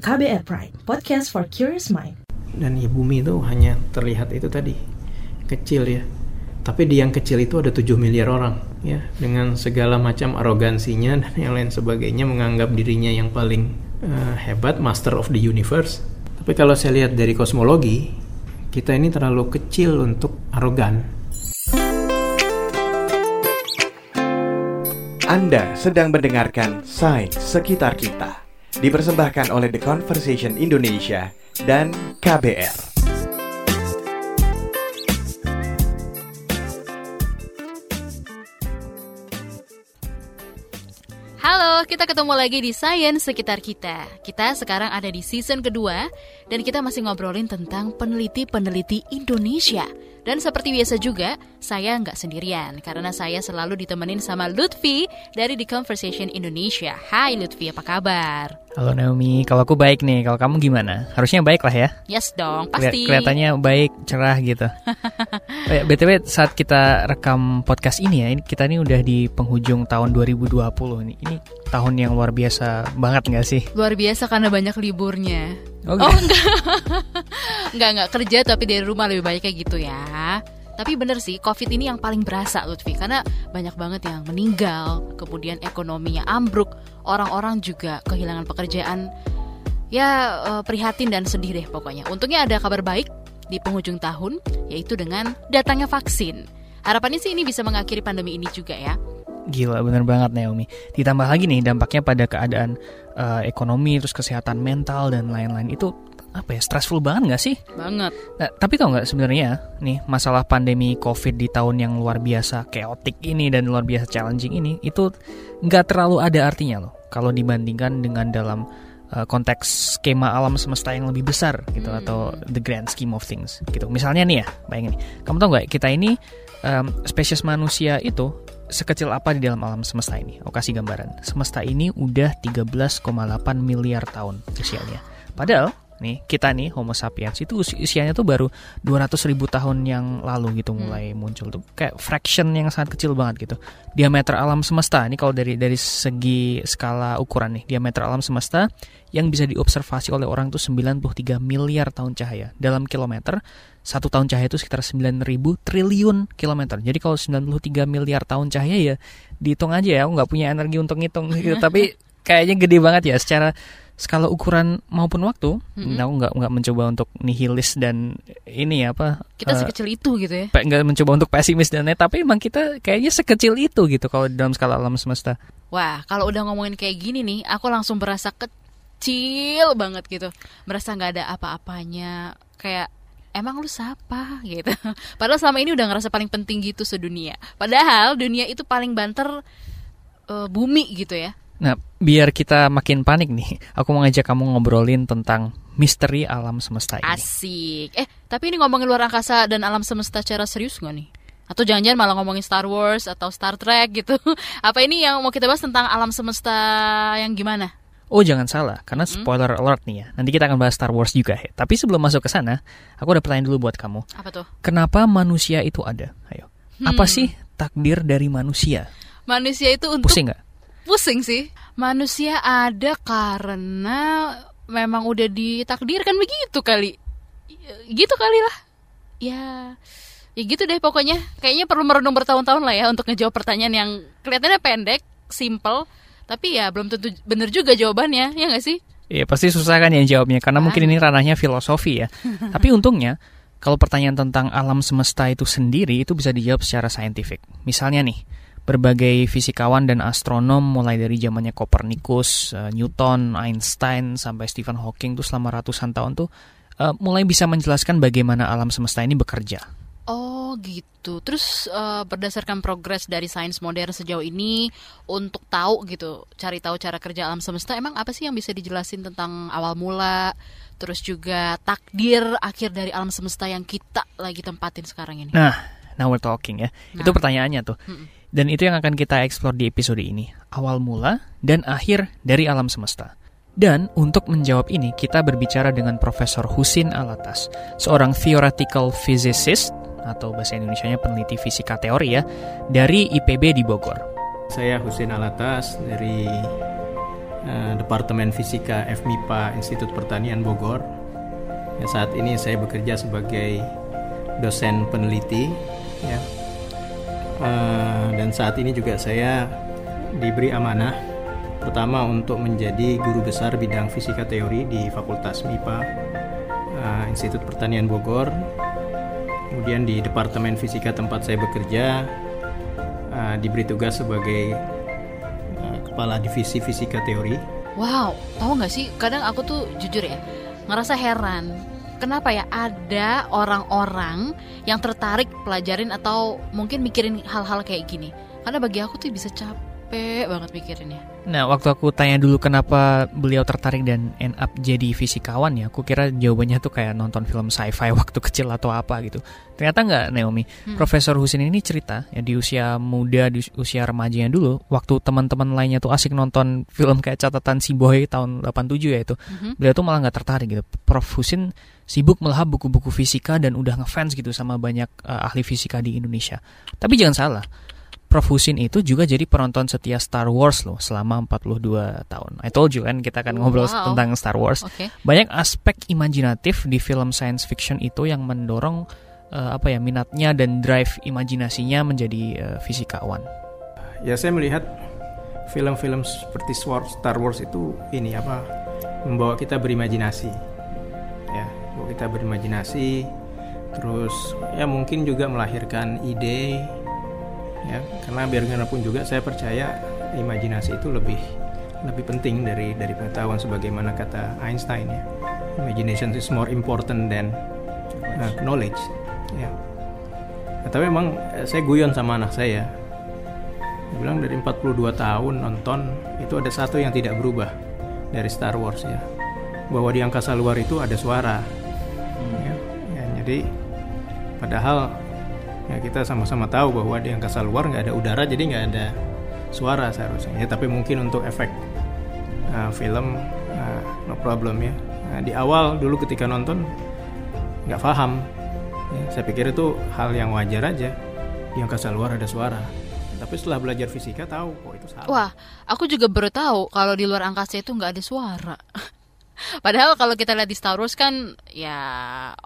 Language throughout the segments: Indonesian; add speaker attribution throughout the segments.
Speaker 1: KBR Prime, podcast for curious mind.
Speaker 2: Dan ya bumi itu hanya terlihat itu tadi, kecil ya. Tapi di yang kecil itu ada 7 miliar orang ya dengan segala macam arogansinya dan yang lain sebagainya menganggap dirinya yang paling uh, hebat, master of the universe. Tapi kalau saya lihat dari kosmologi, kita ini terlalu kecil untuk arogan.
Speaker 3: Anda sedang mendengarkan Sains Sekitar Kita dipersembahkan oleh The Conversation Indonesia dan KBR.
Speaker 4: Halo, kita ketemu lagi di Science Sekitar Kita. Kita sekarang ada di season kedua dan kita masih ngobrolin tentang peneliti-peneliti Indonesia. Dan seperti biasa juga, saya nggak sendirian karena saya selalu ditemenin sama Lutfi dari The Conversation Indonesia. Hai Lutfi, apa kabar?
Speaker 5: Halo Naomi, kalau aku baik nih, kalau kamu gimana? Harusnya baik lah ya?
Speaker 4: Yes dong, pasti.
Speaker 5: Kelihatannya baik, cerah gitu. oh ya, BTW saat kita rekam podcast ini ya, kita ini udah di penghujung tahun 2020 nih. Ini tahun yang luar biasa banget nggak sih?
Speaker 4: Luar biasa karena banyak liburnya.
Speaker 5: Oh,
Speaker 4: oh enggak. enggak, enggak kerja tapi dari rumah lebih baik kayak gitu ya. Tapi bener sih, COVID ini yang paling berasa Lutfi. Karena banyak banget yang meninggal Kemudian ekonominya ambruk Orang-orang juga kehilangan pekerjaan. Ya eh, prihatin dan sedih deh pokoknya. Untungnya ada kabar baik di penghujung tahun Yaitu dengan datangnya vaksin. Harapannya sih ini bisa mengakhiri pandemi ini juga ya
Speaker 5: Gila bener banget Naomi Ditambah lagi nih dampaknya pada keadaan uh, ekonomi Terus kesehatan mental dan lain-lain Itu apa ya stressful banget gak sih?
Speaker 4: Banget.
Speaker 5: Nah, tapi tau nggak sebenarnya nih masalah pandemi COVID di tahun yang luar biasa chaotic ini dan luar biasa challenging ini itu nggak terlalu ada artinya loh kalau dibandingkan dengan dalam uh, konteks skema alam semesta yang lebih besar gitu hmm. atau the grand scheme of things gitu. Misalnya nih ya, bayangin nih, kamu tau nggak kita ini um, spesies manusia itu sekecil apa di dalam alam semesta ini? Aku kasih gambaran. Semesta ini udah 13,8 miliar tahun usianya. Padahal nih kita nih Homo sapiens itu usianya tuh baru 200 ribu tahun yang lalu gitu hmm. mulai hmm. muncul tuh kayak fraction yang sangat kecil banget gitu diameter alam semesta ini kalau dari dari segi skala ukuran nih diameter alam semesta yang bisa diobservasi oleh orang tuh 93 miliar tahun cahaya dalam kilometer satu tahun cahaya itu sekitar 9000 triliun kilometer jadi kalau 93 miliar tahun cahaya ya dihitung aja ya aku nggak punya energi untuk ngitung gitu tapi kayaknya gede banget ya. Secara skala ukuran maupun waktu, mm-hmm. aku nggak nggak mencoba untuk nihilis dan ini apa
Speaker 4: kita uh, sekecil itu gitu ya.
Speaker 5: nggak mencoba untuk pesimis dan lain tapi emang kita kayaknya sekecil itu gitu kalau dalam skala alam semesta.
Speaker 4: Wah kalau udah ngomongin kayak gini nih aku langsung berasa kecil banget gitu. Merasa nggak ada apa-apanya. Kayak emang lu siapa? gitu. Padahal selama ini udah ngerasa paling penting gitu sedunia. Padahal dunia itu paling banter uh, bumi gitu ya
Speaker 5: Nah, biar kita makin panik nih, aku mau ngajak kamu ngobrolin tentang misteri alam semesta ini.
Speaker 4: Asik. Eh, tapi ini ngomongin luar angkasa dan alam semesta secara serius nggak nih? Atau jangan-jangan malah ngomongin Star Wars atau Star Trek gitu? Apa ini yang mau kita bahas tentang alam semesta yang gimana?
Speaker 5: Oh jangan salah, karena spoiler hmm. alert nih ya. Nanti kita akan bahas Star Wars juga ya. Tapi sebelum masuk ke sana, aku ada pertanyaan dulu buat kamu.
Speaker 4: Apa tuh?
Speaker 5: Kenapa manusia itu ada? Ayo. Hmm. Apa sih takdir dari manusia?
Speaker 4: Manusia itu untuk
Speaker 5: Pusing nggak?
Speaker 4: Pusing sih. Manusia ada karena memang udah ditakdirkan begitu kali. Gitu kali lah. Ya, ya gitu deh pokoknya. Kayaknya perlu merenung bertahun-tahun lah ya untuk ngejawab pertanyaan yang kelihatannya pendek, simple, tapi ya belum tentu bener juga jawabannya, ya nggak sih?
Speaker 5: Iya pasti susah kan yang jawabnya karena mungkin ini ranahnya filosofi ya. Tapi untungnya kalau pertanyaan tentang alam semesta itu sendiri itu bisa dijawab secara saintifik. Misalnya nih, berbagai fisikawan dan astronom mulai dari zamannya Copernicus, uh, Newton, Einstein sampai Stephen Hawking tuh selama ratusan tahun tuh uh, mulai bisa menjelaskan bagaimana alam semesta ini bekerja.
Speaker 4: Oh gitu. Terus uh, berdasarkan progres dari sains modern sejauh ini untuk tahu gitu, cari tahu cara kerja alam semesta, emang apa sih yang bisa dijelasin tentang awal mula, terus juga takdir akhir dari alam semesta yang kita lagi tempatin sekarang ini?
Speaker 5: Nah, now we're talking ya. Nah. Itu pertanyaannya tuh. Mm -mm dan itu yang akan kita eksplor di episode ini, awal mula dan akhir dari alam semesta. Dan untuk menjawab ini, kita berbicara dengan Profesor Husin Alatas, seorang theoretical physicist atau bahasa Indonesia-nya peneliti fisika teori ya, dari IPB di Bogor.
Speaker 2: Saya Husin Alatas dari uh, Departemen Fisika FMIPA Institut Pertanian Bogor. Ya, saat ini saya bekerja sebagai dosen peneliti, ya. Uh, dan saat ini juga saya diberi amanah pertama untuk menjadi guru besar bidang fisika teori di Fakultas MIPA uh, Institut Pertanian Bogor. Kemudian di Departemen Fisika tempat saya bekerja uh, diberi tugas sebagai kepala divisi fisika teori.
Speaker 4: Wow, tahu nggak sih? Kadang aku tuh jujur ya ngerasa heran. Kenapa ya ada orang-orang yang tertarik pelajarin atau mungkin mikirin hal-hal kayak gini? Karena bagi aku tuh bisa capek banget mikirinnya.
Speaker 5: Nah, waktu aku tanya dulu kenapa beliau tertarik dan end up jadi fisikawan ya, aku kira jawabannya tuh kayak nonton film sci-fi waktu kecil atau apa gitu. Ternyata nggak, Naomi. Hmm. Profesor Husin ini cerita ya di usia muda, di usia remajanya dulu, waktu teman-teman lainnya tuh asik nonton film kayak catatan si boy tahun 87 ya itu, hmm. beliau tuh malah nggak tertarik gitu. Prof Husin sibuk melahap buku-buku fisika dan udah ngefans gitu sama banyak uh, ahli fisika di Indonesia. Tapi jangan salah, Prof. Husin itu juga jadi penonton setia Star Wars loh selama 42 tahun. I told you kan kita akan ngobrol wow. tentang Star Wars. Okay. Banyak aspek imajinatif di film science fiction itu yang mendorong uh, apa ya minatnya dan drive imajinasinya menjadi uh, fisikawan.
Speaker 2: Ya saya melihat film-film seperti Star Wars itu ini apa membawa kita berimajinasi. Ya, membawa kita berimajinasi terus ya mungkin juga melahirkan ide ya karena biar pun juga saya percaya imajinasi itu lebih lebih penting dari dari pengetahuan sebagaimana kata Einstein ya. Imagination is more important than uh, knowledge. ya. Nah, tapi memang eh, saya guyon sama anak saya. Dia bilang dari 42 tahun nonton itu ada satu yang tidak berubah dari Star Wars ya. Bahwa di angkasa luar itu ada suara hmm. ya, ya jadi padahal ya kita sama-sama tahu bahwa di angkasa luar nggak ada udara jadi nggak ada suara seharusnya. Ya tapi mungkin untuk efek uh, film uh, no problem ya. Nah, di awal dulu ketika nonton nggak paham. Ya, saya pikir itu hal yang wajar aja. Di angkasa luar ada suara. Tapi setelah belajar fisika tahu kok itu salah.
Speaker 4: Wah, aku juga baru tahu kalau di luar angkasa itu nggak ada suara. Padahal kalau kita lihat di Star Wars kan ya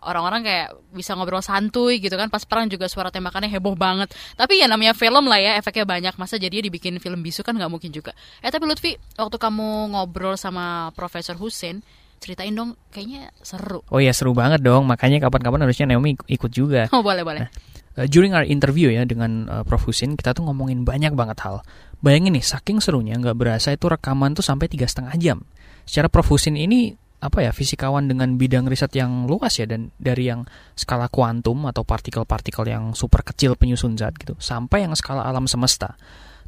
Speaker 4: orang-orang kayak bisa ngobrol santuy gitu kan pas perang juga suara tembakannya heboh banget. Tapi ya namanya film lah ya efeknya banyak masa jadinya dibikin film bisu kan nggak mungkin juga. Eh tapi Lutfi waktu kamu ngobrol sama Profesor Hussein ceritain dong kayaknya seru.
Speaker 5: Oh ya seru banget dong makanya kapan-kapan harusnya Naomi ikut juga.
Speaker 4: Oh boleh boleh. Nah,
Speaker 5: uh, during our interview ya dengan uh, Prof Husin kita tuh ngomongin banyak banget hal. Bayangin nih saking serunya nggak berasa itu rekaman tuh sampai tiga setengah jam secara Prof Husin ini apa ya fisikawan dengan bidang riset yang luas ya dan dari yang skala kuantum atau partikel-partikel yang super kecil penyusun zat gitu sampai yang skala alam semesta.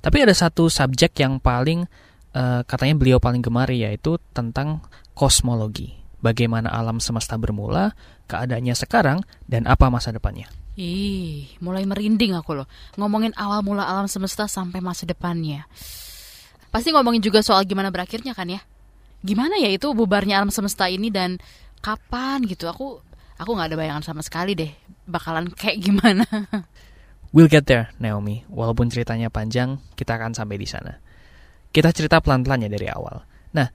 Speaker 5: Tapi ada satu subjek yang paling uh, katanya beliau paling gemari yaitu tentang kosmologi. Bagaimana alam semesta bermula, keadaannya sekarang dan apa masa depannya.
Speaker 4: Ih, mulai merinding aku loh. Ngomongin awal mula alam semesta sampai masa depannya. Pasti ngomongin juga soal gimana berakhirnya kan ya? Gimana ya itu bubarnya alam semesta ini dan kapan gitu aku aku nggak ada bayangan sama sekali deh bakalan kayak gimana
Speaker 5: We'll get there, Naomi. Walaupun ceritanya panjang, kita akan sampai di sana. Kita cerita pelan-pelan ya dari awal. Nah,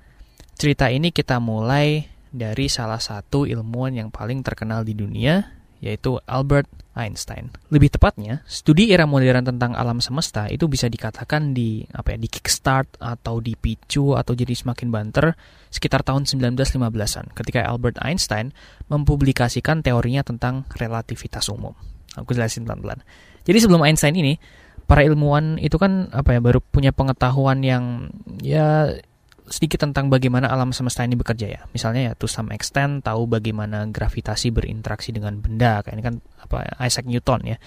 Speaker 5: cerita ini kita mulai dari salah satu ilmuwan yang paling terkenal di dunia, yaitu Albert Einstein. Lebih tepatnya, studi era modern tentang alam semesta itu bisa dikatakan di apa ya, di kickstart atau dipicu atau jadi semakin banter sekitar tahun 1915-an ketika Albert Einstein mempublikasikan teorinya tentang relativitas umum. Aku jelasin pelan-pelan. Jadi sebelum Einstein ini, para ilmuwan itu kan apa ya baru punya pengetahuan yang ya sedikit tentang bagaimana alam semesta ini bekerja ya. Misalnya ya to some extent tahu bagaimana gravitasi berinteraksi dengan benda. Kayak ini kan apa Isaac Newton ya.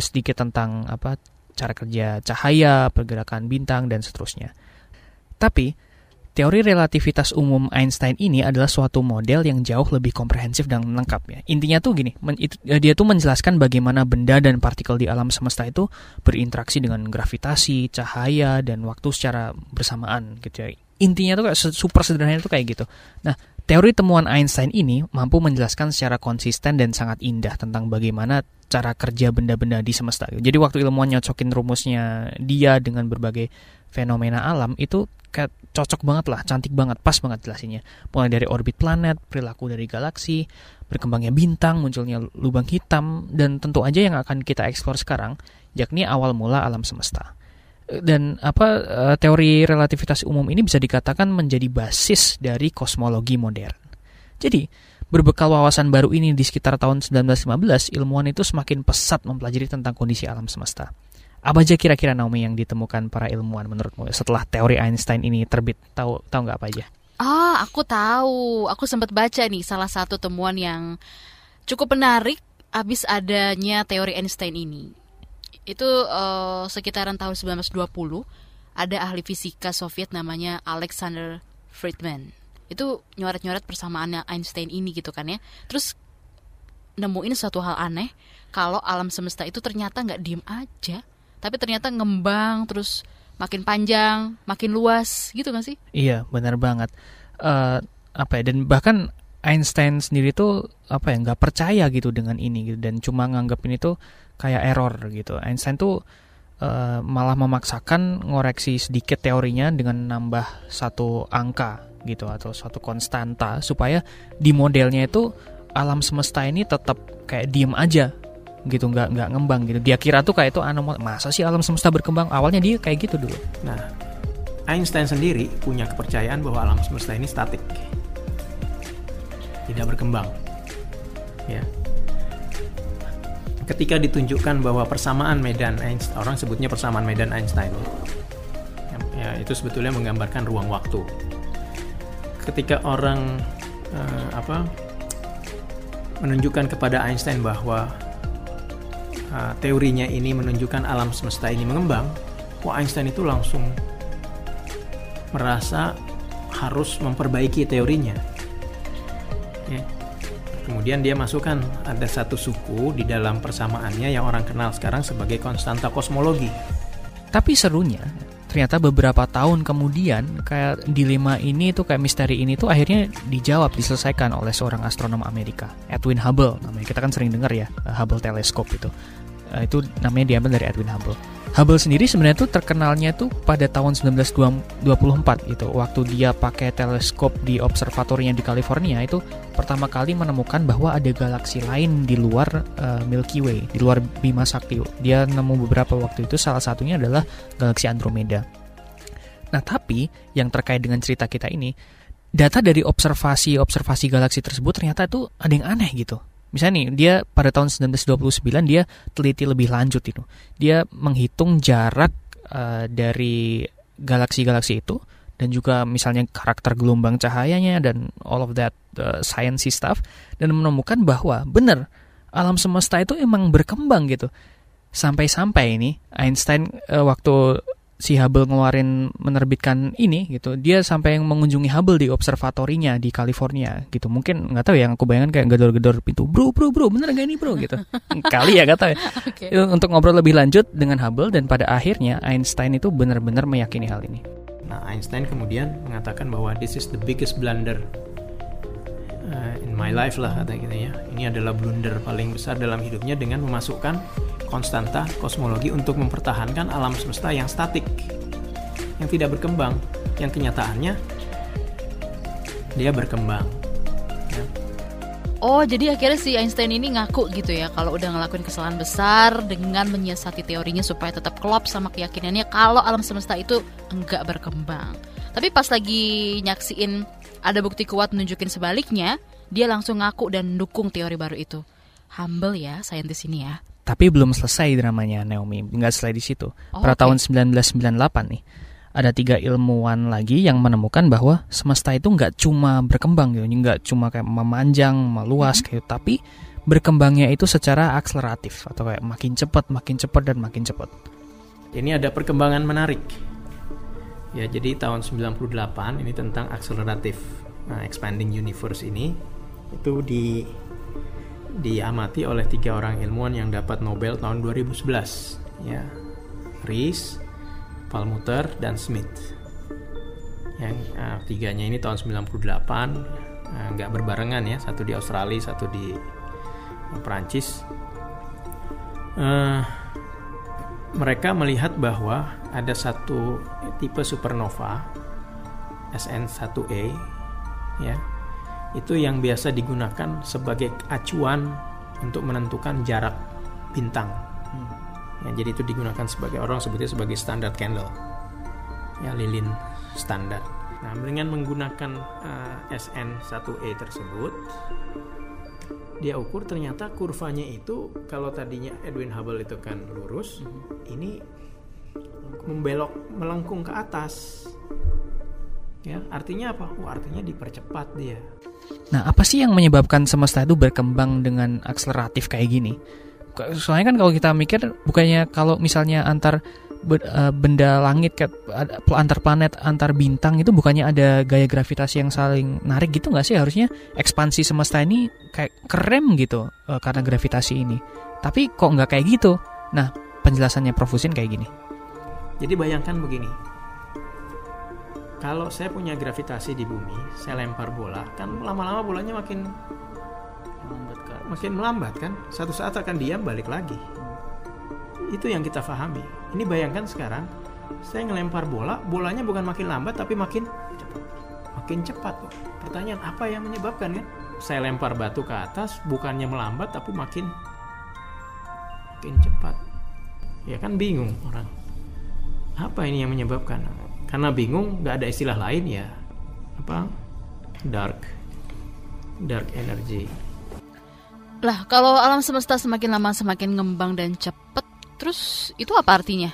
Speaker 5: Sedikit tentang apa cara kerja cahaya, pergerakan bintang dan seterusnya. Tapi teori relativitas umum Einstein ini adalah suatu model yang jauh lebih komprehensif dan lengkap ya. Intinya tuh gini, men, itu, dia tuh menjelaskan bagaimana benda dan partikel di alam semesta itu berinteraksi dengan gravitasi, cahaya dan waktu secara bersamaan gitu ya intinya tuh kayak super sederhana itu kayak gitu. Nah, teori temuan Einstein ini mampu menjelaskan secara konsisten dan sangat indah tentang bagaimana cara kerja benda-benda di semesta. Jadi waktu ilmuwan nyocokin rumusnya dia dengan berbagai fenomena alam itu kayak cocok banget lah, cantik banget, pas banget jelasinnya. Mulai dari orbit planet, perilaku dari galaksi, berkembangnya bintang, munculnya lubang hitam, dan tentu aja yang akan kita eksplor sekarang, yakni awal mula alam semesta. Dan apa eh, teori relativitas umum ini bisa dikatakan menjadi basis dari kosmologi modern. Jadi, berbekal wawasan baru ini di sekitar tahun 1915, ilmuwan itu semakin pesat mempelajari tentang kondisi alam semesta. Apa aja kira-kira Naomi yang ditemukan para ilmuwan menurutmu setelah teori Einstein ini terbit? Tahu tahu nggak apa aja?
Speaker 4: Ah, aku tahu. Aku sempat baca nih salah satu temuan yang cukup menarik abis adanya teori Einstein ini. Itu uh, sekitaran tahun 1920 ada ahli fisika Soviet namanya Alexander Friedman. Itu nyoret-nyoret persamaannya Einstein ini gitu kan ya. Terus nemuin suatu hal aneh kalau alam semesta itu ternyata nggak diem aja tapi ternyata ngembang terus makin panjang, makin luas gitu gak sih?
Speaker 5: Iya, benar banget. Uh, apa ya? Dan bahkan Einstein sendiri tuh apa ya nggak percaya gitu dengan ini gitu dan cuma nganggap ini tuh kayak error gitu. Einstein tuh uh, malah memaksakan ngoreksi sedikit teorinya dengan nambah satu angka gitu atau suatu konstanta supaya di modelnya itu alam semesta ini tetap kayak diem aja gitu nggak nggak ngembang gitu. Dia kira tuh kayak itu anomali masa sih alam semesta berkembang? Awalnya dia kayak gitu dulu.
Speaker 2: Nah Einstein sendiri punya kepercayaan bahwa alam semesta ini statik tidak berkembang. Ya. Ketika ditunjukkan bahwa persamaan medan Einstein orang sebutnya persamaan medan Einstein. Ya, ya itu sebetulnya menggambarkan ruang waktu. Ketika orang uh, apa menunjukkan kepada Einstein bahwa uh, teorinya ini menunjukkan alam semesta ini mengembang, kok Einstein itu langsung merasa harus memperbaiki teorinya. Kemudian dia masukkan ada satu suku di dalam persamaannya yang orang kenal sekarang sebagai konstanta kosmologi.
Speaker 5: Tapi serunya, ternyata beberapa tahun kemudian kayak dilema ini tuh kayak misteri ini tuh akhirnya dijawab diselesaikan oleh seorang astronom Amerika Edwin Hubble namanya kita kan sering dengar ya Hubble Telescope itu Eh, itu namanya diambil dari Edwin Hubble. Hubble sendiri sebenarnya tuh terkenalnya tuh pada tahun 1924 gitu. Waktu dia pakai teleskop di observatorinya di California itu pertama kali menemukan bahwa ada galaksi lain di luar uh, Milky Way, di luar Bima Sakti. Dia nemu beberapa waktu itu salah satunya adalah galaksi Andromeda. Nah, tapi yang terkait dengan cerita kita ini, data dari observasi-observasi galaksi tersebut ternyata itu ada yang aneh gitu Misalnya nih, dia pada tahun 1929 dia teliti lebih lanjut itu. Dia menghitung jarak uh, dari galaksi-galaksi itu dan juga misalnya karakter gelombang cahayanya dan all of that uh, sciencey stuff dan menemukan bahwa benar alam semesta itu emang berkembang gitu. Sampai-sampai ini Einstein uh, waktu si Hubble ngeluarin menerbitkan ini gitu. Dia sampai yang mengunjungi Hubble di observatorinya di California gitu. Mungkin nggak tahu ya yang aku bayangkan kayak gedor-gedor pintu. Bro bro bro bener gak ini bro gitu. Kali ya nggak tahu ya. Okay. untuk ngobrol lebih lanjut dengan Hubble dan pada akhirnya Einstein itu benar-benar meyakini hal ini.
Speaker 2: Nah Einstein kemudian mengatakan bahwa this is the biggest blunder uh, in my life lah kata gitu ya. Ini adalah blunder paling besar dalam hidupnya dengan memasukkan konstanta kosmologi untuk mempertahankan alam semesta yang statik, yang tidak berkembang, yang kenyataannya dia berkembang. Ya.
Speaker 4: Oh, jadi akhirnya si Einstein ini ngaku gitu ya kalau udah ngelakuin kesalahan besar dengan menyiasati teorinya supaya tetap klop sama keyakinannya kalau alam semesta itu enggak berkembang. Tapi pas lagi nyaksiin ada bukti kuat menunjukin sebaliknya, dia langsung ngaku dan dukung teori baru itu. Humble ya saintis ini ya.
Speaker 5: Tapi belum selesai dramanya Naomi, nggak selesai di situ. Oh, Pada okay. tahun 1998 nih, ada tiga ilmuwan lagi yang menemukan bahwa semesta itu nggak cuma berkembang gitu, nggak cuma kayak memanjang, meluas hmm. kayak, tapi berkembangnya itu secara akseleratif atau kayak makin cepat, makin cepat dan makin cepat.
Speaker 2: Ini ada perkembangan menarik. Ya, jadi tahun 98 ini tentang akseleratif nah, expanding universe ini itu di diamati oleh tiga orang ilmuwan yang dapat Nobel tahun 2011 ya. Rees, Palmuter dan Smith. Yang uh, tiganya ini tahun 98 uh, nggak berbarengan ya. Satu di Australia satu di uh, Perancis. Uh, mereka melihat bahwa ada satu tipe supernova SN1A ya itu yang biasa digunakan sebagai acuan untuk menentukan jarak bintang. Ya, jadi itu digunakan sebagai orang sebutnya sebagai standar candle. Ya lilin standar. Nah dengan menggunakan uh, SN1A tersebut dia ukur ternyata kurvanya itu kalau tadinya Edwin Hubble itu kan lurus ini membelok melengkung ke atas ya artinya apa oh, artinya dipercepat dia
Speaker 5: Nah, apa sih yang menyebabkan semesta itu berkembang dengan akseleratif kayak gini? Soalnya kan kalau kita mikir bukannya kalau misalnya antar eh, benda langit antar planet, antar bintang itu bukannya ada gaya gravitasi yang saling narik gitu nggak sih? Harusnya ekspansi semesta ini kayak kerem gitu eh, karena gravitasi ini. Tapi kok nggak kayak gitu? Nah, penjelasannya Prof. Husin kayak gini.
Speaker 2: Jadi bayangkan begini. Kalau saya punya gravitasi di bumi, saya lempar bola, kan lama-lama bolanya makin makin melambat kan? Satu saat akan diam balik lagi. Itu yang kita pahami. Ini bayangkan sekarang, saya ngelempar bola, bolanya bukan makin lambat tapi makin makin cepat kok. Pertanyaan apa yang menyebabkan kan? Saya lempar batu ke atas, bukannya melambat tapi makin makin cepat. Ya kan bingung orang apa ini yang menyebabkan karena bingung nggak ada istilah lain ya apa dark dark energy
Speaker 4: Lah, kalau alam semesta semakin lama semakin ngembang dan cepet, terus itu apa artinya?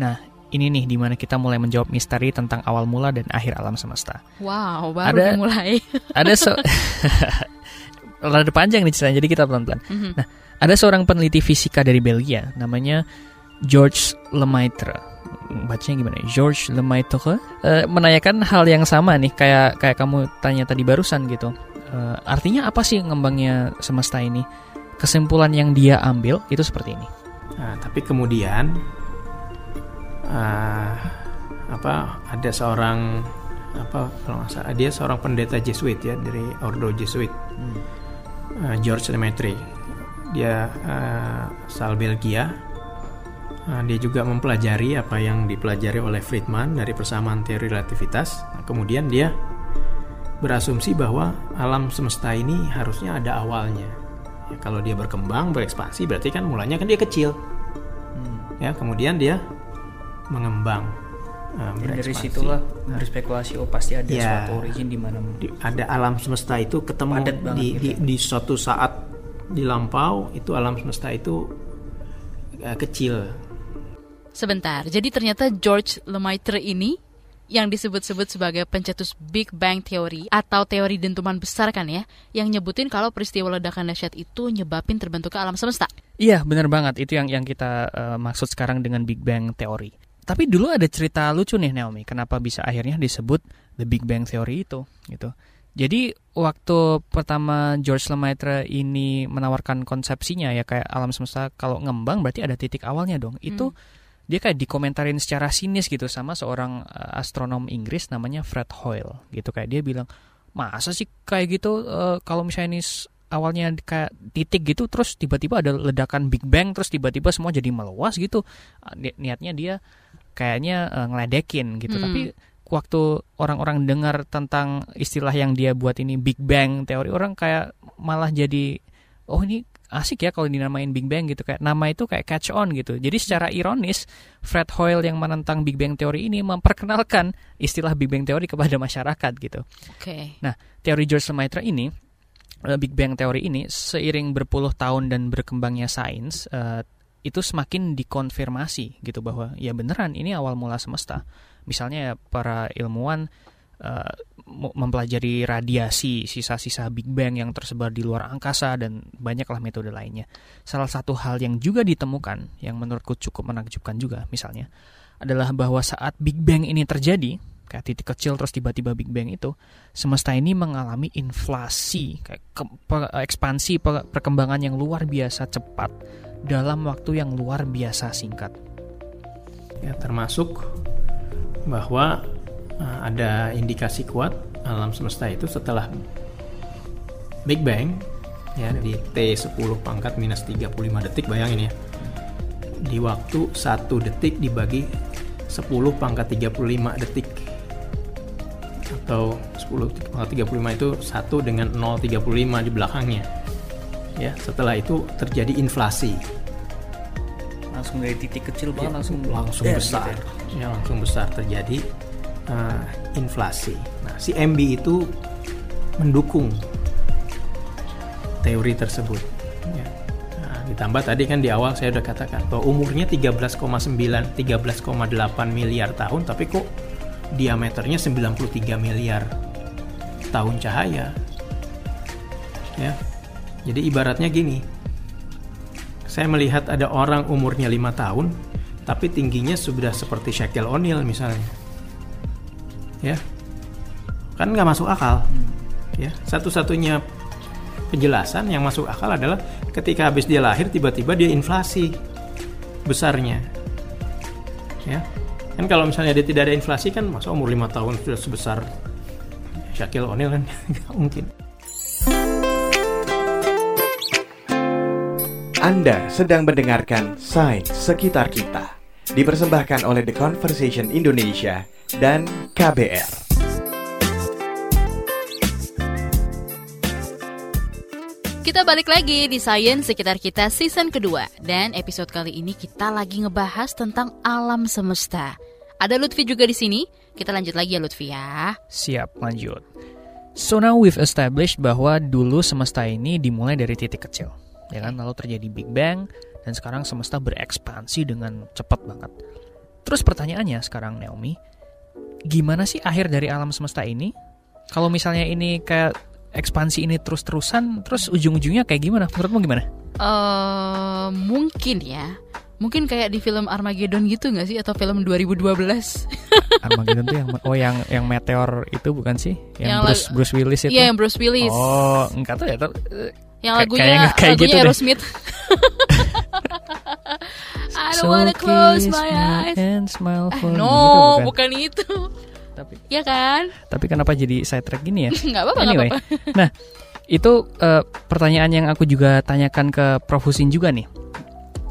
Speaker 5: Nah, ini nih di mana kita mulai menjawab misteri tentang awal mula dan akhir alam semesta.
Speaker 4: Wow, baru
Speaker 5: Ada-
Speaker 4: dimulai.
Speaker 5: ada so rada panjang nih ceritanya jadi kita pelan-pelan. Nah, ada seorang peneliti fisika dari Belgia namanya George Lemaitre. Bacanya gimana? George Lemaitre eh, menanyakan hal yang sama nih kayak kayak kamu tanya tadi barusan gitu. Eh, artinya apa sih ngembangnya semesta ini? Kesimpulan yang dia ambil itu seperti ini.
Speaker 2: Nah, tapi kemudian ah, apa ada seorang apa kalau nggak salah dia seorang pendeta Jesuit ya dari Ordo Jesuit Ah, George Lemaitre dia ah, asal Belgia dia juga mempelajari apa yang dipelajari oleh Friedman dari persamaan teori relativitas Nah, kemudian dia berasumsi bahwa alam semesta ini harusnya ada awalnya Ya, kalau dia berkembang berekspansi berarti kan mulanya kan dia kecil ya kemudian dia mengembang uh, berekspansi.
Speaker 5: berspekulasi oh pasti ada
Speaker 2: Ya.
Speaker 5: origin di mana
Speaker 2: ada alam semesta itu ketemu di,
Speaker 5: gitu
Speaker 2: di,
Speaker 5: ya.
Speaker 2: di suatu saat di lampau itu alam semesta itu uh, kecil
Speaker 4: Sebentar, jadi ternyata George Lemaitre ini yang disebut-sebut sebagai pencetus Big Bang Theory atau teori dentuman besar kan ya, yang nyebutin kalau peristiwa ledakan dahsyat itu nyebabin terbentuknya alam semesta.
Speaker 5: Iya, benar banget. Itu yang yang kita eh, maksud sekarang dengan Big Bang Theory. Tapi dulu ada cerita lucu nih Naomi, kenapa bisa akhirnya disebut The Big Bang Theory itu, gitu. Jadi waktu pertama George Lemaitre ini menawarkan konsepsinya ya kayak alam semesta kalau ngembang berarti ada titik awalnya dong. Itu dia kayak dikomentarin secara sinis gitu sama seorang eh, astronom Inggris namanya Fred Hoyle gitu. Kayak dia bilang masa sih kayak gitu eh, kalau misalnya ini awalnya kayak titik gitu terus tiba-tiba ada ledakan Big Bang terus tiba-tiba semua jadi meluas gitu. Ni- niatnya dia kayaknya eh, ngeledekin gitu.
Speaker 4: Hmm.
Speaker 5: tapi waktu orang-orang dengar tentang istilah yang dia buat ini Big Bang teori orang kayak malah jadi oh ini asik ya kalau dinamain Big Bang gitu kayak nama itu kayak catch on gitu. Jadi secara ironis Fred Hoyle yang menentang Big Bang teori ini memperkenalkan istilah Big Bang teori kepada masyarakat gitu.
Speaker 4: Oke.
Speaker 5: Nah, teori George Lemaitre ini eh, Big Bang teori ini seiring berpuluh tahun dan berkembangnya sains eh, itu semakin dikonfirmasi gitu bahwa ya beneran ini awal mula semesta. Misalnya ya, para ilmuwan mu- mempelajari radiasi sisa-sisa Big Bang yang tersebar di luar angkasa dan banyaklah metode lainnya. Salah satu hal yang juga ditemukan yang menurutku cukup menakjubkan juga misalnya adalah bahwa saat Big Bang ini terjadi kayak titik kecil terus tiba-tiba Big Bang itu semesta ini mengalami inflasi kayak ke- pe- ekspansi pe- perkembangan yang luar biasa cepat dalam waktu yang luar biasa singkat.
Speaker 2: ya termasuk bahwa uh, ada indikasi kuat alam semesta itu setelah Big Bang ya di T10 pangkat minus 35 detik bayangin ya di waktu satu detik dibagi 10 pangkat 35 detik atau 10,35 itu satu dengan 0,35 di belakangnya. Ya, setelah itu terjadi inflasi.
Speaker 5: Langsung dari titik kecil banget
Speaker 2: Ya,
Speaker 5: langsung
Speaker 2: langsung
Speaker 5: eh,
Speaker 2: besar.
Speaker 5: gitu
Speaker 2: Ya, langsung besar terjadi uh, inflasi. Nah, si MB itu mendukung teori tersebut. Ya. Nah, ditambah tadi kan di awal saya udah katakan bahwa umurnya 13,9 13,8 miliar tahun tapi kok diameternya 93 miliar tahun cahaya. Ya. Jadi ibaratnya gini. Saya melihat ada orang umurnya 5 tahun tapi tingginya sudah seperti Shaquille O'Neal misalnya. Ya. Kan nggak masuk akal. Ya, satu-satunya penjelasan yang masuk akal adalah ketika habis dia lahir tiba-tiba dia inflasi besarnya. Ya. Kan kalau misalnya dia tidak ada inflasi kan masa umur 5 tahun sudah sebesar Shaquille O'Neal kan nggak mungkin.
Speaker 3: Anda sedang mendengarkan Sains Sekitar Kita. Dipersembahkan oleh The Conversation Indonesia dan KBR.
Speaker 4: Kita balik lagi di Science sekitar kita season kedua dan episode kali ini kita lagi ngebahas tentang alam semesta. Ada Lutfi juga di sini. Kita lanjut lagi ya Lutfi ya.
Speaker 5: Siap, lanjut. So now we've established bahwa dulu semesta ini dimulai dari titik kecil. Ya kan, lalu terjadi Big Bang dan sekarang semesta berekspansi dengan cepat banget. Terus pertanyaannya sekarang Naomi, gimana sih akhir dari alam semesta ini? Kalau misalnya ini kayak ekspansi ini terus-terusan, terus ujung-ujungnya kayak gimana? Menurutmu gimana?
Speaker 4: Eh mungkin ya. Mungkin kayak di film Armageddon gitu nggak sih atau film 2012?
Speaker 5: Armageddon tuh yang oh yang yang meteor itu bukan sih? Yang,
Speaker 4: Yang
Speaker 5: Bruce, Bruce Willis itu?
Speaker 4: Iya yang Bruce Willis.
Speaker 5: Oh, enggak tahu ya. ter-
Speaker 4: yang
Speaker 5: kayak-
Speaker 4: lagunya
Speaker 5: kayaknya kayak
Speaker 4: lagunya
Speaker 5: gitu.
Speaker 4: Aerosmith. Don't wanna close my
Speaker 5: me
Speaker 4: eyes.
Speaker 5: and smile
Speaker 4: Eh,
Speaker 5: for me.
Speaker 4: no,
Speaker 5: Gitu
Speaker 4: bukan itu.
Speaker 5: Tapi
Speaker 4: Ya kan?
Speaker 5: tapi kenapa jadi side track gini ya?
Speaker 4: Nggak apa-apa,
Speaker 5: anyway,
Speaker 4: apa-apa.
Speaker 5: nah itu eh, pertanyaan yang aku juga tanyakan ke Prof Husin juga nih.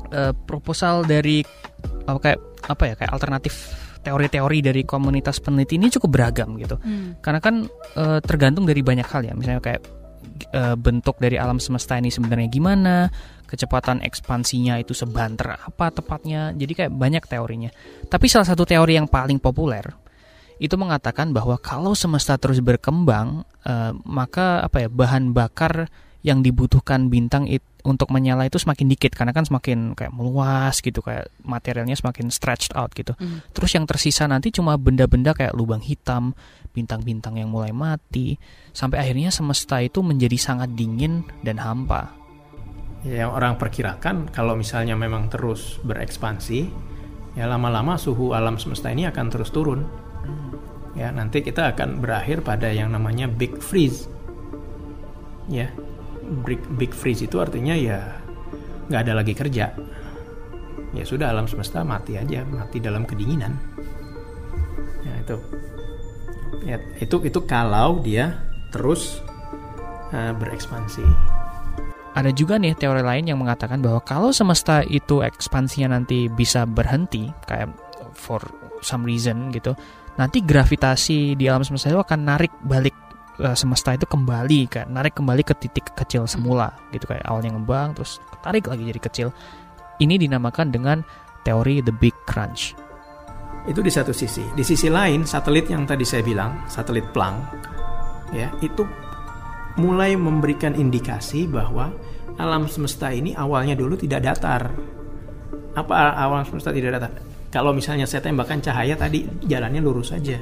Speaker 5: Eh, proposal dari apa kayak apa ya kayak alternatif teori-teori dari komunitas peneliti ini cukup beragam gitu.
Speaker 4: Hmm.
Speaker 5: Karena kan eh, tergantung dari banyak hal ya. Misalnya kayak eh, bentuk dari alam semesta ini sebenarnya gimana, kecepatan ekspansinya itu sebanter apa tepatnya. Jadi kayak banyak teorinya. Tapi salah satu teori yang paling populer itu mengatakan bahwa kalau semesta terus berkembang, eh, maka apa ya bahan bakar yang dibutuhkan bintang it, untuk menyala itu semakin dikit karena kan semakin kayak meluas gitu kayak materialnya semakin stretched out gitu.
Speaker 4: Hmm.
Speaker 5: Terus yang tersisa nanti cuma benda-benda kayak lubang hitam, bintang-bintang yang mulai mati, sampai akhirnya semesta itu menjadi sangat dingin dan hampa.
Speaker 2: Ya, yang orang perkirakan kalau misalnya memang terus berekspansi, ya lama-lama suhu alam semesta ini akan terus turun. Ya, nanti kita akan berakhir pada yang namanya big freeze. Ya, big, big freeze itu artinya ya nggak ada lagi kerja. Ya sudah alam semesta mati aja, mati dalam kedinginan. Ya itu. Ya, itu itu kalau dia terus eh, berekspansi.
Speaker 5: Ada juga nih teori lain yang mengatakan bahwa kalau semesta itu ekspansinya nanti bisa berhenti kayak for some reason gitu, nanti gravitasi di alam semesta itu akan narik balik eh, semesta itu kembali kayak narik kembali ke titik kecil semula gitu kayak awalnya ngembang terus tarik lagi jadi kecil. Ini dinamakan dengan teori the big crunch.
Speaker 2: Itu di satu sisi. Di sisi lain, satelit yang tadi saya bilang, satelit Planck, ya itu mulai memberikan indikasi bahwa alam semesta ini awalnya dulu tidak datar. Apa alam semesta tidak datar? Kalau misalnya saya tembakkan cahaya tadi jalannya lurus saja.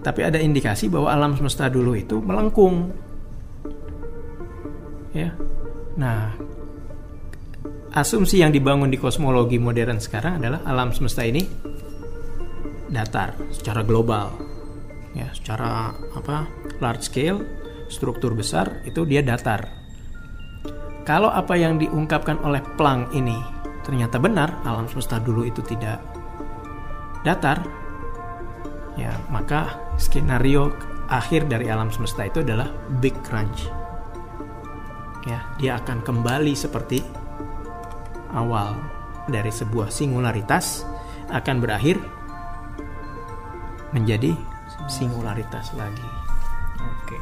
Speaker 2: Tapi ada indikasi bahwa alam semesta dulu itu melengkung. Ya. Nah, asumsi yang dibangun di kosmologi modern sekarang adalah alam semesta ini datar secara global ya secara apa large scale struktur besar itu dia datar. Kalau apa yang diungkapkan oleh Planck ini ternyata benar alam semesta dulu itu tidak datar ya maka skenario akhir dari alam semesta itu adalah big crunch. Ya dia akan kembali seperti awal dari sebuah singularitas akan berakhir menjadi singularitas lagi.
Speaker 5: Oke.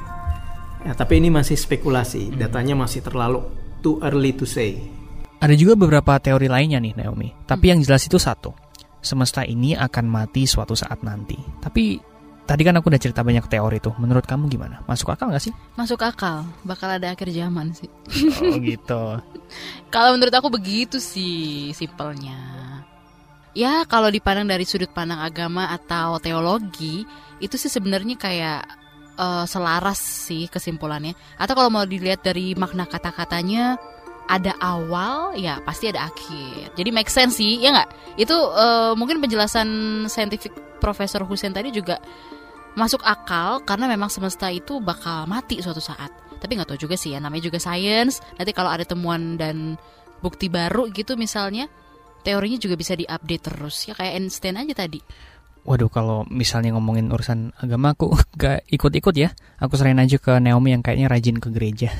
Speaker 2: Ya, tapi ini masih spekulasi, datanya masih terlalu too early to say.
Speaker 5: Ada juga beberapa teori lainnya nih Naomi. Tapi yang jelas itu satu. Semesta ini akan mati suatu saat nanti. Tapi tadi kan aku udah cerita banyak teori tuh. Menurut kamu gimana? Masuk akal nggak sih?
Speaker 4: Masuk akal, bakal ada akhir zaman sih.
Speaker 5: Oh gitu.
Speaker 4: Kalau menurut aku begitu sih simpelnya. Ya kalau dipandang dari sudut pandang agama atau teologi itu sih sebenarnya kayak eh, selaras sih kesimpulannya. Atau kalau mau dilihat dari makna kata-katanya ada awal ya pasti ada akhir. Jadi make sense sih ya nggak? Itu eh, mungkin penjelasan saintifik Profesor Hussein tadi juga masuk akal karena memang semesta itu bakal mati suatu saat. Tapi nggak tahu juga sih ya namanya juga sains. Nanti kalau ada temuan dan bukti baru gitu misalnya teorinya juga bisa diupdate terus ya kayak Einstein aja tadi.
Speaker 5: Waduh kalau misalnya ngomongin urusan agama aku gak ikut-ikut ya. Aku serahin aja ke Naomi yang kayaknya rajin ke gereja.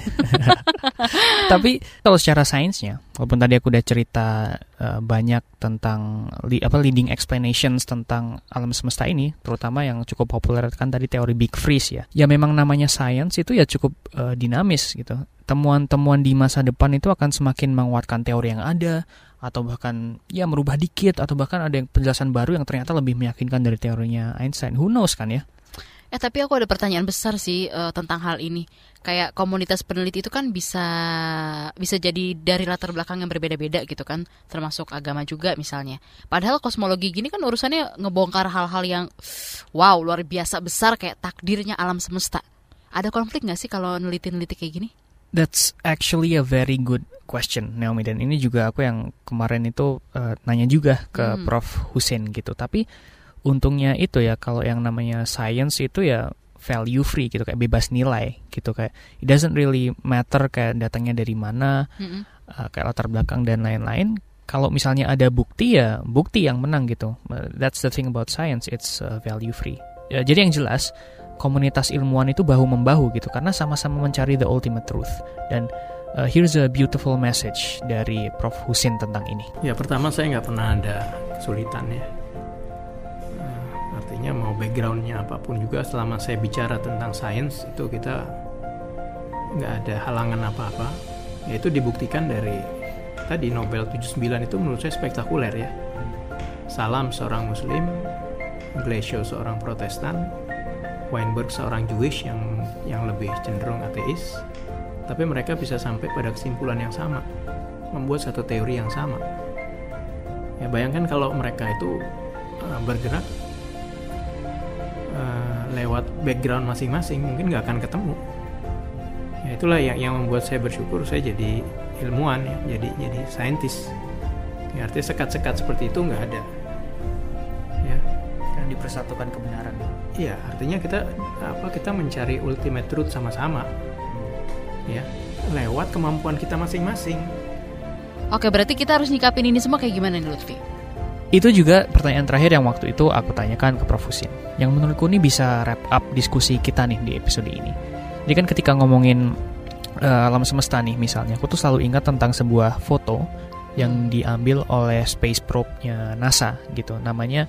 Speaker 5: Tapi kalau secara sainsnya, walaupun tadi aku udah cerita eh, banyak tentang li- apa leading explanations tentang alam semesta ini, terutama yang cukup populer kan tadi teori Big Freeze ya. Ya memang namanya science itu ya cukup eh, dinamis gitu. Temuan-temuan di masa depan itu akan semakin menguatkan teori yang ada atau bahkan ya merubah dikit atau bahkan ada yang penjelasan baru yang ternyata lebih meyakinkan dari teorinya Einstein. Who knows kan ya?
Speaker 4: Eh tapi aku ada pertanyaan besar sih eh, tentang hal ini. Kayak komunitas peneliti itu kan bisa bisa jadi dari latar belakang yang berbeda-beda gitu kan, termasuk agama juga misalnya. Padahal kosmologi gini kan urusannya ngebongkar hal-hal yang wow luar biasa besar kayak takdirnya alam semesta. Ada konflik nggak sih kalau neliti-neliti kayak gini?
Speaker 5: That's actually a very good question, Naomi. Dan ini juga aku yang kemarin itu eh, nanya juga ke
Speaker 4: Hmm.
Speaker 5: Prof. Hussein gitu. Tapi untungnya itu ya kalau yang namanya science itu ya value free gitu kayak bebas nilai gitu kayak it doesn't really matter kayak datangnya dari mana
Speaker 4: Mm-mm.
Speaker 5: uh, kayak latar belakang dan lain-lain kalau misalnya ada bukti ya bukti yang menang gitu Uh, that's the thing about science it's uh, value free Ya, jadi yang jelas komunitas ilmuwan itu bahu membahu gitu karena sama-sama mencari the ultimate truth dan uh, here's a beautiful message dari Prof Husin tentang ini
Speaker 2: Ya pertama saya nggak pernah ada kesulitan ya. Eh, artinya mau backgroundnya apa pun juga selama saya bicara tentang sains itu kita nggak ada halangan apa-apa. Ya itu dibuktikan dari tadi Nobel 79 itu menurut saya spektakuler ya. Salam seorang Muslim, Glashow seorang Protestan, Weinberg seorang Jewish yang yang lebih cenderung ateis, tapi mereka bisa sampai pada kesimpulan yang sama, membuat satu teori yang sama. Ya bayangkan kalau mereka itu uh, bergerak uh, lewat background masing-masing, mungkin nggak akan ketemu. Ya itulah yang yang membuat saya bersyukur saya jadi ilmuwan ya, jadi jadi saintis. Ya, artinya sekat-sekat seperti itu nggak ada. Ya,
Speaker 5: karena dipersatukan kebenaran
Speaker 2: Iya, artinya kita apa kita mencari ultimate truth sama-sama. Ya, lewat kemampuan kita masing-masing.
Speaker 4: Oke berarti kita harus nyikapin ini semua kayak gimana nih Lutfi?
Speaker 5: Itu juga pertanyaan terakhir yang waktu itu aku tanyakan ke Prof. Husin. Yang menurutku ini bisa wrap up diskusi kita nih di episode ini. Jadi kan ketika ngomongin eh, alam semesta nih misalnya, aku tuh selalu ingat tentang sebuah foto yang diambil oleh space probe-nya NASA gitu. Namanya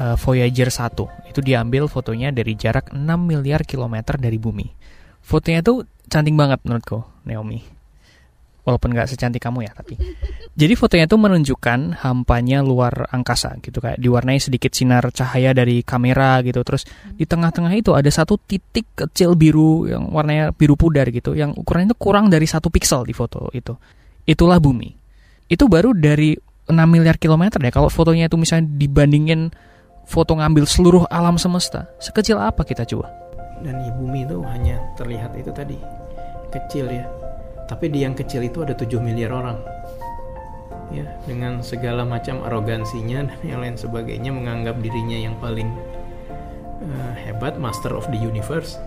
Speaker 5: eh, Voyager 1. Itu diambil fotonya dari jarak 6 miliar kilometer dari bumi. Fotonya tuh cantik banget menurutku, Naomi. Walaupun nggak secantik kamu ya tapi. Jadi fotonya itu menunjukkan hampanya luar angkasa gitu. Kayak diwarnai sedikit sinar cahaya dari kamera gitu. Terus di tengah-tengah itu ada satu titik kecil biru yang warnanya biru pudar gitu. Yang ukurannya itu kurang dari satu piksel di foto itu. Itulah bumi. Itu baru dari 6 miliar kilometer ya kalau fotonya itu misalnya dibandingin foto ngambil seluruh alam semesta sekecil apa kita coba
Speaker 2: Dan di bumi itu hanya terlihat itu tadi kecil ya. Tapi di yang kecil itu ada 7 miliar orang. Ya, dengan segala macam arogansinya dan yang lain sebagainya menganggap dirinya yang paling eh, hebat, master of the universe.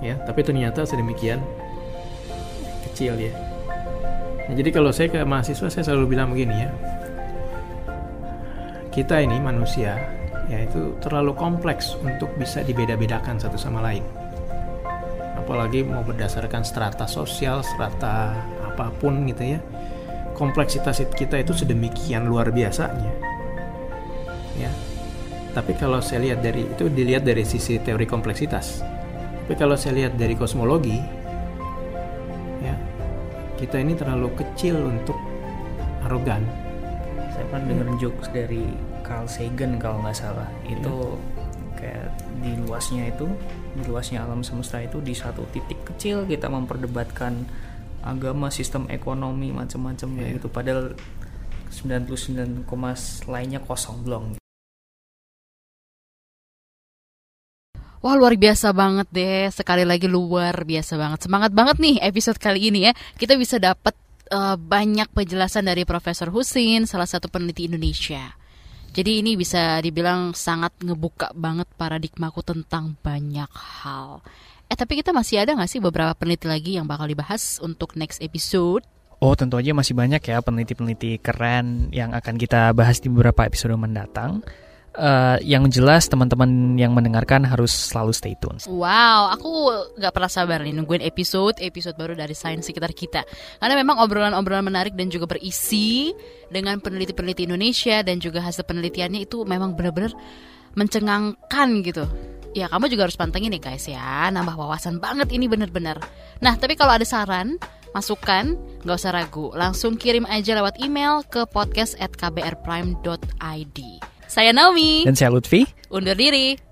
Speaker 2: Ya, tapi ternyata sedemikian kecil ya. Nah, jadi kalau saya ke mahasiswa saya selalu bilang begini ya. Kita ini manusia ya itu terlalu kompleks untuk bisa dibeda-bedakan satu sama lain. Apalagi mau berdasarkan strata sosial, strata apa pun gitu ya. Kompleksitas kita itu sedemikian luar biasanya. Ya. Tapi kalau saya lihat dari itu dilihat dari sisi teori kompleksitas. Tapi kalau saya lihat dari kosmologi, ya kita ini terlalu kecil untuk arogan.
Speaker 5: Saya pernah dengar jokes dari Carl Sagan kalau nggak salah. Itu kayak di luasnya itu, di luasnya alam semesta itu di satu titik kecil kita memperdebatkan agama, sistem ekonomi macam-macam kayak gitu. Padahal 99, lainnya kosong belum.
Speaker 4: Wah luar biasa banget deh, sekali lagi luar biasa banget. Semangat banget nih episode kali ini ya. Kita bisa dapat uh, banyak penjelasan dari Profesor Husin, salah satu peneliti Indonesia. Jadi ini bisa dibilang sangat ngebuka banget paradigmaku tentang banyak hal. Eh tapi kita masih ada gak sih beberapa peneliti lagi yang bakal dibahas untuk next episode?
Speaker 5: Oh tentu aja masih banyak ya peneliti-peneliti keren yang akan kita bahas di beberapa episode mendatang uh, yang jelas teman-teman yang mendengarkan harus selalu stay tune.
Speaker 4: Wow, aku gak pernah sabar nih nungguin episode episode baru dari sains sekitar kita. Karena memang obrolan-obrolan menarik dan juga berisi dengan peneliti-peneliti Indonesia dan juga hasil penelitiannya itu memang benar-benar mencengangkan gitu. Ya kamu juga harus pantengin nih guys ya, nambah wawasan banget ini bener-bener. Nah tapi kalau ada saran, masukan, gak usah ragu, langsung kirim aja lewat email ke podcast at kbrprime.id. Saya Naomi.
Speaker 5: Dan saya Lutfi.
Speaker 4: Undur diri.